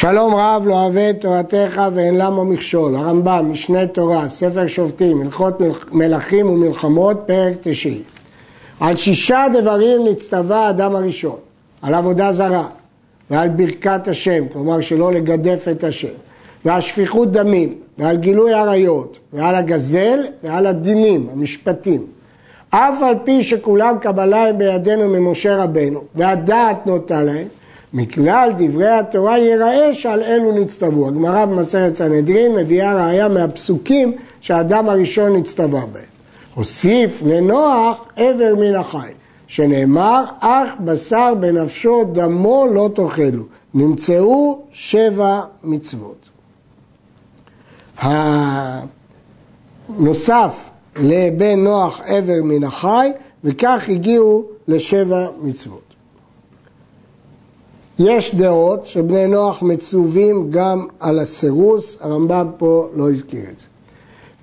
שלום רב לא אוהב את תורתך ואין למה מכשול. הרמב"ם, משנה תורה, ספר שופטים, הלכות מלכים ומלחמות, פרק תשעי. על שישה דברים נצטווה האדם הראשון, על עבודה זרה ועל ברכת השם, כלומר שלא לגדף את השם, ועל שפיכות דמים, ועל גילוי עריות, ועל הגזל, ועל הדינים, המשפטים. אף על פי שכולם קבלה הם בידינו ממשה רבנו, והדעת נוטה להם, מכלל דברי התורה ייראה שעל אלו נצטוו. הגמרא במסכת סנהדרין מביאה ראיה מהפסוקים שהאדם הראשון נצטווה בהם. הוסיף לנוח עבר מן החי, שנאמר, אך בשר בנפשו דמו לא תאכלו. נמצאו שבע מצוות. הנוסף לבן נוח עבר מן החי, וכך הגיעו לשבע מצוות. יש דעות שבני נוח מצווים גם על הסירוס, הרמב"ם פה לא הזכיר את זה.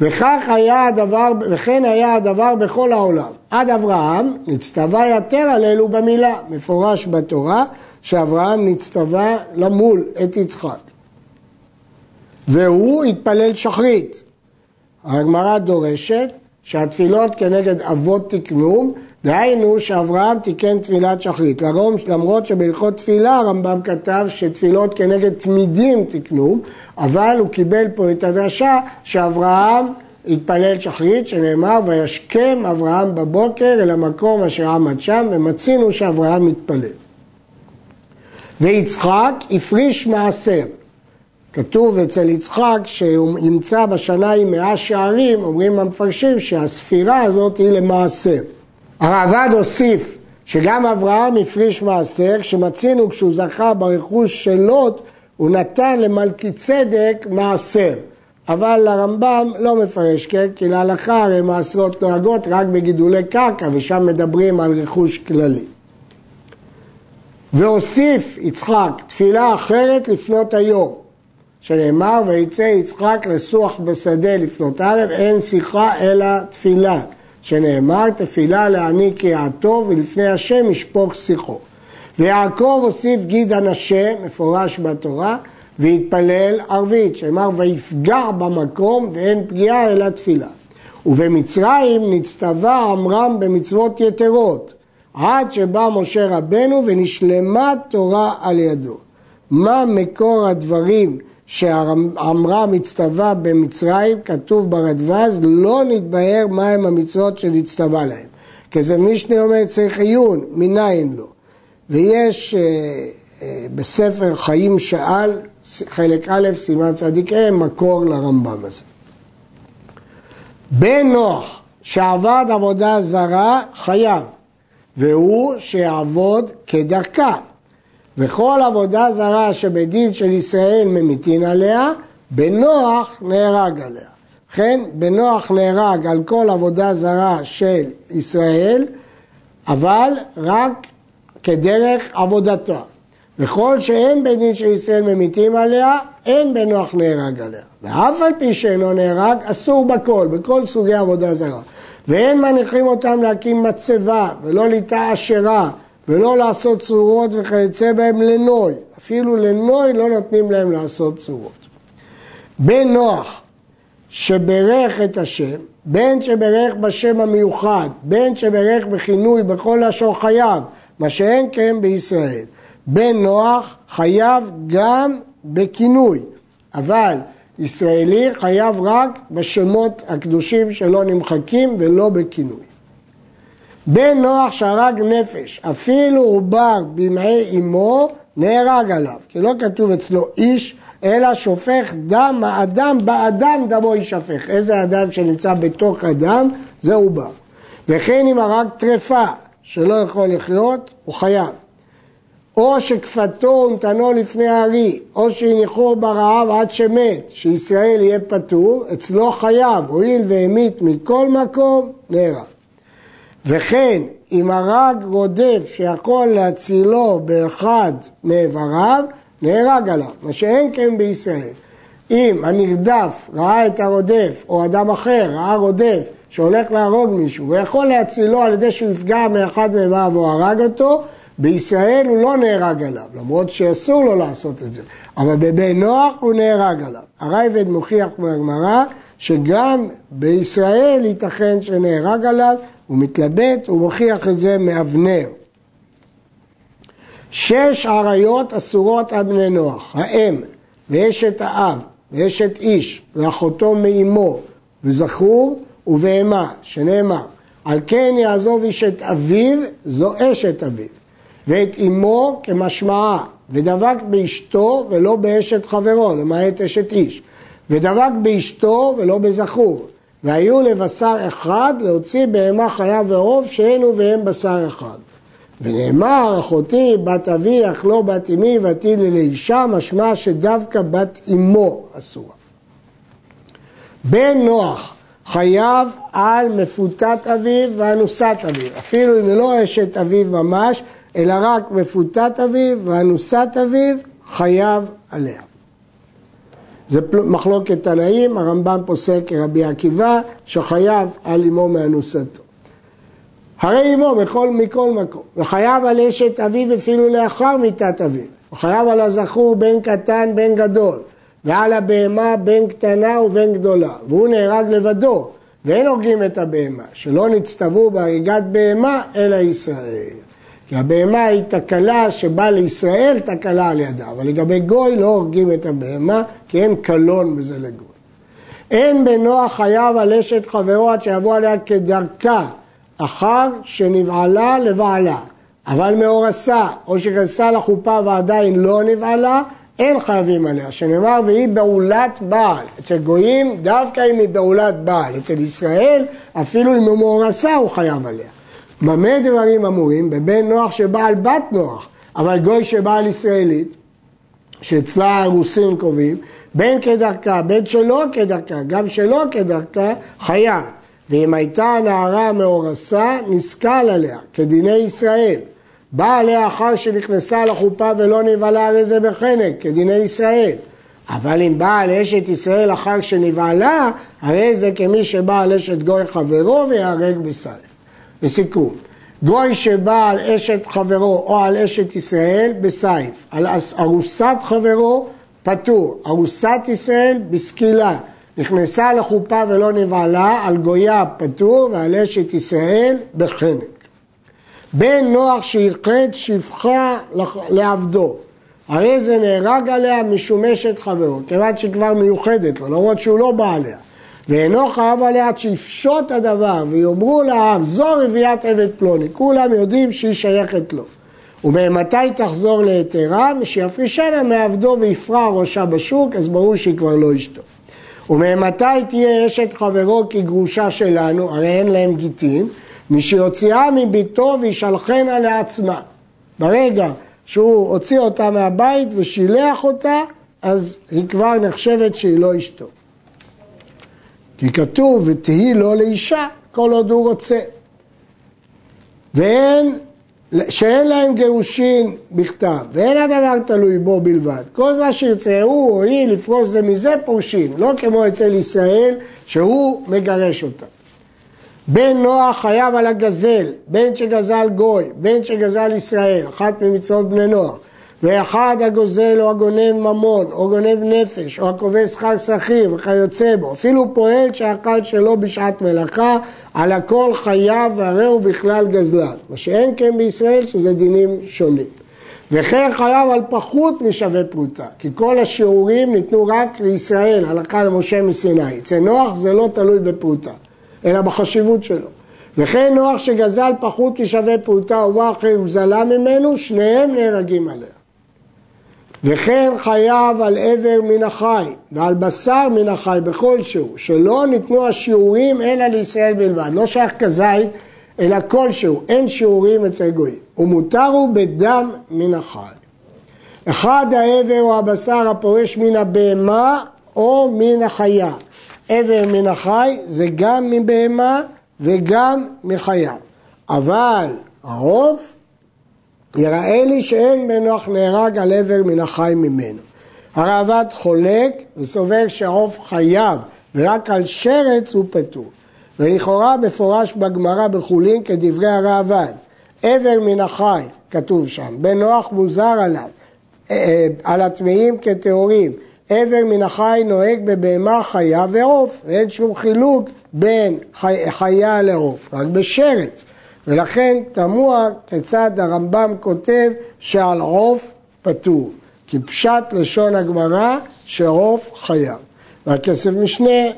וכך היה הדבר, וכן היה הדבר בכל העולם. עד אברהם נצטווה יתר על אלו במילה, מפורש בתורה שאברהם נצטווה למול את יצחק. והוא התפלל שחרית. הגמרא דורשת שהתפילות כנגד אבות תקנום דהיינו שאברהם תיקן תפילת שחרית, למרות שבהלכות תפילה הרמב"ם כתב שתפילות כנגד תמידים תקנו, אבל הוא קיבל פה את הדרשה שאברהם התפלל שחרית, שנאמר וישכם אברהם בבוקר אל המקום אשר עמד שם, ומצינו שאברהם מתפלל. ויצחק הפריש מעשר. כתוב אצל יצחק שהוא ימצא בשנה עם מאה שערים, אומרים המפרשים שהספירה הזאת היא למעשר. הרעב"ד הוסיף שגם אברהם הפריש מעשר, כשמצינו כשהוא זכה ברכוש של לוט, הוא נתן למלכי צדק מעשר. אבל הרמב"ם לא מפרש, כן? כי להלכה הרי מעשרות נוהגות רק בגידולי קרקע, ושם מדברים על רכוש כללי. והוסיף יצחק תפילה אחרת לפנות היום, שנאמר ויצא יצחק לסוח בשדה לפנות ערב, אין שיחה אלא תפילה. שנאמר תפילה להעניק יעתו ולפני השם ישפוך שיחו. ויעקב הוסיף גיד הנשה, מפורש בתורה, והתפלל ערבית, שנאמר ויפגע במקום ואין פגיעה אלא תפילה. ובמצרים נצטווה עמרם במצוות יתרות, עד שבא משה רבנו ונשלמה תורה על ידו. מה מקור הדברים שעמרם הצטווה במצרים, כתוב ברדווז, לא נתבהר מהם המצוות שנצטווה להם. כי זה משנה אומר צריך עיון, מניין לא. ויש אה, אה, בספר חיים שאל, חלק א', סימן צדיק ה', מקור לרמב"ם הזה. בן נוח שעבד עבודה זרה חייב, והוא שיעבוד כדרכה. וכל עבודה זרה שבדין של ישראל ממיתין עליה, בנוח נהרג עליה. לכן בנוח נהרג על כל עבודה זרה של ישראל, אבל רק כדרך עבודתה. וכל שאין בדין של ישראל ממיתים עליה, אין בנוח נהרג עליה. ואף על פי שאינו נהרג, אסור בכל, בכל סוגי עבודה זרה. ואין מניחים אותם להקים מצבה ולא ליטה עשרה ולא לעשות צורות וכיוצא בהם לנוי. אפילו לנוי לא נותנים להם לעשות צורות. בן נוח שברך את השם, בין שברך בשם המיוחד, בין שברך בכינוי בכל לשון חייו, מה שאין כן בישראל. בן נוח חייב גם בכינוי, אבל ישראלי חייב רק בשמות הקדושים שלא נמחקים ולא בכינוי. בן נוח שהרג נפש, אפילו עובר במעי אמו, נהרג עליו. כי לא כתוב אצלו איש, אלא שופך דם האדם, באדם דמו יישפך. איזה אדם שנמצא בתוך אדם, זה עובר. וכן אם הרג טרפה, שלא יכול לחיות, הוא חייב. או שכפתו ונתנו לפני הארי, או שהניחו ברעב עד שמת, שישראל יהיה פטור, אצלו חייב, הואיל והמית מכל מקום, נהרג. וכן אם הרג רודף שיכול להצילו באחד מאיבריו, נהרג עליו, מה שאין כן בישראל. אם הנרדף ראה את הרודף, או אדם אחר ראה רודף שהולך להרוג מישהו, ויכול להצילו על ידי שהוא יפגע מאחד מאיבריו או הרג אותו, בישראל הוא לא נהרג עליו, למרות שאסור לו לעשות את זה, אבל בבן נוח הוא נהרג עליו. הרייבד מוכיח מהגמרא שגם בישראל ייתכן שנהרג עליו, הוא מתלבט, הוא מוכיח את זה מאבנר. שש עריות אסורות על בני נוח, האם ואשת האב ואשת איש ואחותו מאמו וזכור ובהמה, שנאמר על כן יעזוב איש את אביו, זו אשת אביו, ואת אמו כמשמעה, ודבק באשתו ולא באשת חברו, למעט אשת איש, ודבק באשתו ולא בזכור, והיו לבשר אחד להוציא בהמה חיה ועוף שאין והם בשר אחד. ונאמר, אחותי בת אבי אך לא בת אמי ותהי לאישה, משמע שדווקא בת אמו אסורה. בן נוח חייב על מפותת אביו ואנוסת אביו, אפילו אם לא אשת אביו ממש, אלא רק מפותת אביו ואנוסת אביו, חייב עליה. זה מחלוקת תנאים, הרמב"ם פוסק כרבי עקיבא, שחייב על אמו מאנוסתו. הרי אמו מכל, מכל מקום, וחייב על אשת אביו אפילו לאחר מיתת אביו, וחייב על הזכור בן קטן בן גדול, ועל הבהמה בין קטנה ובין גדולה, והוא נהרג לבדו, ואין הורגים את הבהמה, שלא נצטוו בהריגת בהמה אלא ישראל. כי הבהמה היא תקלה שבאה לישראל תקלה על ידה, אבל לגבי גוי לא הורגים את הבהמה, כי אין קלון בזה לגוי. אין בנוח חייב על אשת חברו עד שיבוא עליה כדרכה, אחר שנבעלה לבעלה, אבל מאורסה, או שכנסה לחופה ועדיין לא נבעלה, אין חייבים עליה, שנאמר והיא בעולת בעל. אצל גויים דווקא אם היא בעולת בעל, אצל ישראל אפילו אם הוא מאורסה הוא חייב עליה. במה דברים אמורים? בבן נוח שבעל בת נוח, אבל גוי שבעל ישראלית, שאצלה הרוסים קובעים, בין כדרכה, בין שלא כדרכה, גם שלא כדרכה, חייב. ואם הייתה נערה מאורסה, נסכל עליה, כדיני ישראל. באה עליה אחר שנכנסה לחופה ולא נבהלה הרי זה בחנק, כדיני ישראל. אבל אם באה על אשת ישראל אחר שנבהלה, הרי זה כמי שבא על אשת גוי חברו ויהרג בסלף. לסיכום, גוי שבא על אשת חברו או על אשת ישראל בסייף, על ארוסת חברו פטור, ארוסת ישראל בסקילה, נכנסה לחופה ולא נבהלה, על גויה פטור ועל אשת ישראל בחנק. בן נוח שייחד שפחה לעבדו. הרי זה נהרג עליה משומשת חברו, כיוון שהיא כבר מיוחדת לו, למרות שהוא לא בא עליה. ואינו חייב עליה עד שיפשוט הדבר ויאמרו לעם, זו רביית עבד פלוני, כולם יודעים שהיא שייכת לו. וממתי תחזור ליתרה? משיפרישה לה מעבדו ויפרע ראשה בשוק, אז ברור שהיא כבר לא אשתו. וממתי תהיה אשת חברו כגרושה שלנו, הרי אין להם גיטין, משיוציאה מביתו וישלחנה לעצמה. ברגע שהוא הוציא אותה מהבית ושילח אותה, אז היא כבר נחשבת שהיא לא אשתו. כי כתוב, ותהי לא לאישה כל עוד הוא רוצה. ואין, שאין להם גירושין בכתב, ואין הדבר תלוי בו בלבד. כל מה שירצה הוא או היא לפרוש זה מזה פורשים, לא כמו אצל ישראל שהוא מגרש אותה. בן נוח חייב על הגזל, בין שגזל גוי, בין שגזל ישראל, אחת ממצוות בני נוח. ואחד הגוזל או הגונב ממון, או גונב נפש, או הקובע שכר שכיר וכיוצא בו, אפילו פועל שאכל שלא בשעת מלאכה, על הכל חייב והרי הוא בכלל גזלן. מה שאין כן בישראל שזה דינים שונים. וכן חייב על פחות משווה פרוטה, כי כל השיעורים ניתנו רק לישראל, הלכה למשה מסיני. אצל נוח זה לא תלוי בפרוטה. אלא בחשיבות שלו. וכן נוח שגזל פחות משווה פרוטה ובא אחרי וזלה ממנו, שניהם נהרגים עליה. וכן חייב על עבר מן החי ועל בשר מן החי בכל שהוא, שלא ניתנו השיעורים אלא לישראל בלבד, לא שייך כזית אלא כלשהו, אין שיעורים אצל גויים, ומותר הוא בדם מן החי. אחד העבר או הבשר הפורש מן הבהמה או מן החיה, עבר מן החי זה גם מבהמה וגם מחיה. אבל העוף, יראה לי שאין מנוח נהרג על עבר מן החי ממנו. הראב"ד חולק וסובר שהעוף חייב ורק על שרץ הוא פטור. ולכאורה מפורש בגמרא בחולין כדברי הראב"ד. עבר מן החי, כתוב שם, בן נוח מוזר עליו, אה, אה, על הטמאים כטהורים, עבר מן החי נוהג בבהמה חיה ועוף, ואין שום חילוק בין חי, חיה לעוף, רק בשרץ. ולכן תמוה כיצד הרמב"ם כותב שעל עוף פטור. כי פשט לשון הגמרא שעוף חייב. והכסף משנה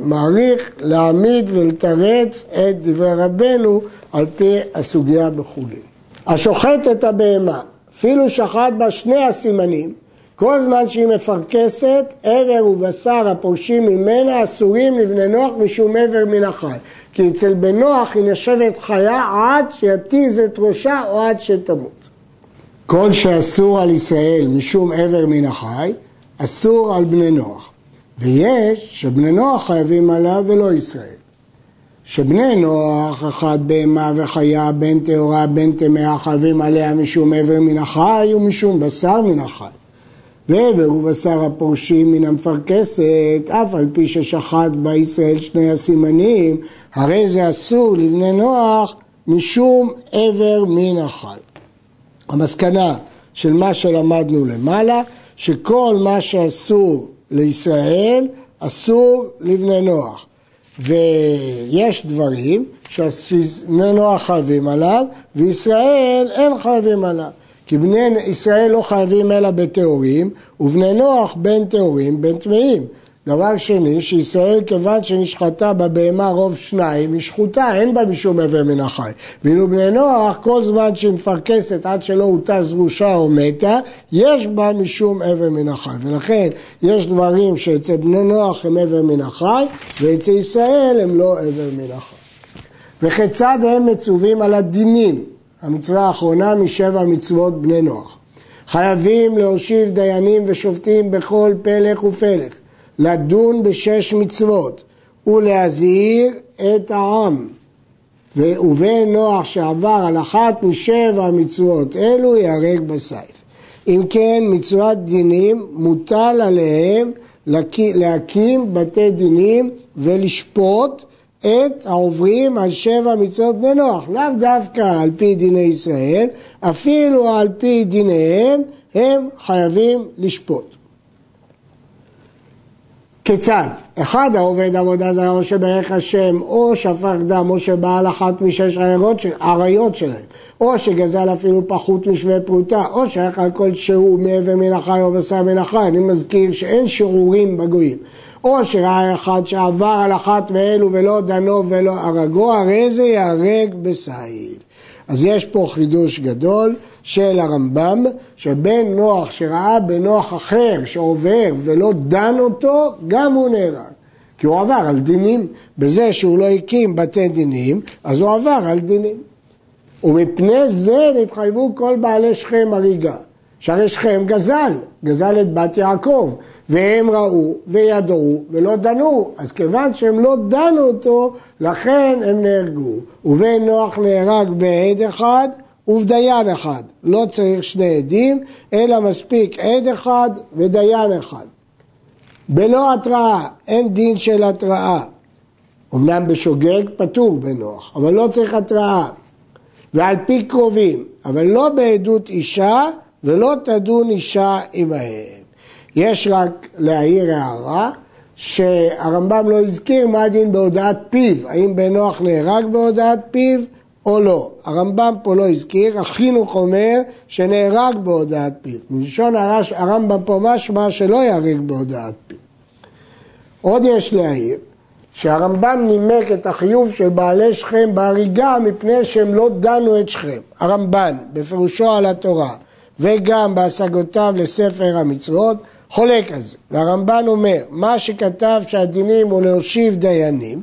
מעריך להעמיד ולתרץ את דברי רבנו על פי הסוגיה בחולין. השוחט את הבהמה, אפילו שחט בה שני הסימנים, כל זמן שהיא מפרכסת, עבר ובשר הפורשים ממנה אסורים לבני נוח משום עבר מן החי. כי אצל בן נוח היא נחשבת חיה עד שיתיז את ראשה או עד שתמות. כל שאסור על ישראל משום עבר מן החי, אסור על בני נוח. ויש שבני נוח חייבים עליו ולא ישראל. שבני נוח, אחת בהמה וחיה, בין טהורה, בין טמאה, חייבים עליה משום עבר מן החי ומשום בשר מן החי. ועבר ובשר הפורשים מן המפרכסת, אף על פי ששחט בישראל שני הסימנים, הרי זה אסור לבני נוח משום עבר מן החי. המסקנה של מה שלמדנו למעלה, שכל מה שאסור לישראל אסור לבני נוח. ויש דברים שבני נוח חייבים עליו, וישראל אין חייבים עליו. כי בני ישראל לא חייבים אלא בטהורים, ובני נוח בין טהורים בין טמאים. דבר שני, שישראל כיוון שנשחטה בבהמה רוב שניים, היא שחוטה, אין בה משום עבר מן החי. ואילו בני נוח, כל זמן שהיא מפרכסת עד שלא הוטה זרושה או מתה, יש בה משום עבר מן החי. ולכן, יש דברים שאצל בני נוח הם עבר מן החי, ואצל ישראל הם לא עבר מן החי. וכיצד הם מצווים על הדינים? המצווה האחרונה משבע מצוות בני נוח. חייבים להושיב דיינים ושופטים בכל פלך ופלך. לדון בשש מצוות ולהזהיר את העם. ובן נוח שעבר על אחת משבע מצוות אלו ייהרג בסייף. אם כן, מצוות דינים מוטל עליהם להקים בתי דינים ולשפוט את העוברים על שבע מצוות בני נוח, לאו דווקא על פי דיני ישראל, אפילו על פי דיניהם הם חייבים לשפוט. כיצד? אחד העובד עבודה זרה או שברך השם או שפך דם או שבעל אחת משש עריות שלהם או שגזל אפילו פחות משווה פרוטה או שייך על כל שהוא מעבר מן החי או בשר מן החי אני מזכיר שאין שיעורים בגויים או שראה אחד שעבר על אחת מאלו ולא דנו ולא הרגו הרי זה ייהרג בסעיד אז יש פה חידוש גדול של הרמב"ם, שבן נוח שראה בנוח אחר שעובר ולא דן אותו, גם הוא נהרג. כי הוא עבר על דינים. בזה שהוא לא הקים בתי דינים, אז הוא עבר על דינים. ומפני זה נתחייבו כל בעלי שכם הריגה. שהרי שכם גזל, גזל את בת יעקב, והם ראו וידעו ולא דנו, אז כיוון שהם לא דנו אותו, לכן הם נהרגו. ובן נוח נהרג בעד אחד ובדיין אחד. לא צריך שני עדים, אלא מספיק עד אחד ודיין אחד. בלא התראה, אין דין של התראה. אמנם בשוגג פטור בנוח, אבל לא צריך התראה. ועל פי קרובים, אבל לא בעדות אישה, ולא תדון אישה עמהם. יש רק להעיר הערה שהרמב"ם לא הזכיר מה הדין בהודעת פיו, האם בן נוח נהרג בהודעת פיו או לא. הרמב"ם פה לא הזכיר, החינוך אומר שנהרג בהודעת פיו. מלשון הרמב"ם פה משמע שלא יהרג בהודעת פיו. עוד יש להעיר שהרמב"ם נימק את החיוב של בעלי שכם בהריגה מפני שהם לא דנו את שכם. הרמב"ן, בפירושו על התורה, וגם בהשגותיו לספר המצוות, חולק על זה. והרמב"ן אומר, מה שכתב שהדינים הוא להושיב דיינים,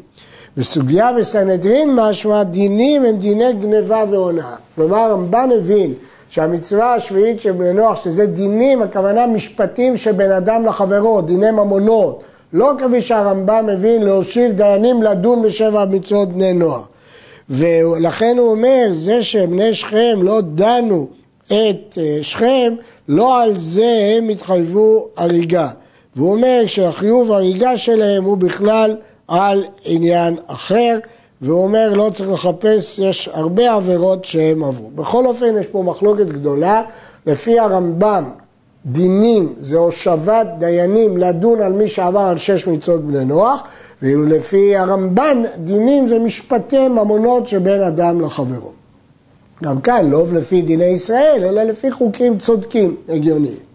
בסוגיה בסנהדרין משמע דינים הם דיני גניבה והונאה. כלומר הרמב"ן הבין שהמצווה השביעית של בני נוח, שזה דינים, הכוונה משפטים של בן אדם לחברו, דיני ממונות. לא כפי שהרמב"ם מבין להושיב דיינים לדון בשבע מצוות בני נוח. ולכן הוא אומר, זה שבני שכם לא דנו את אה, שכם, לא על זה הם התחייבו הריגה. והוא אומר שהחיוב הריגה שלהם הוא בכלל על עניין אחר, והוא אומר לא צריך לחפש, יש הרבה עבירות שהם עברו. בכל אופן יש פה מחלוקת גדולה, לפי הרמב"ם דינים זה הושבת דיינים לדון על מי שעבר על שש מצוות בני נוח, ואילו לפי הרמב"ן דינים זה משפטי ממונות שבין אדם לחברו. גם כאן לא לפי דיני ישראל, אלא לפי חוקים צודקים, הגיוניים.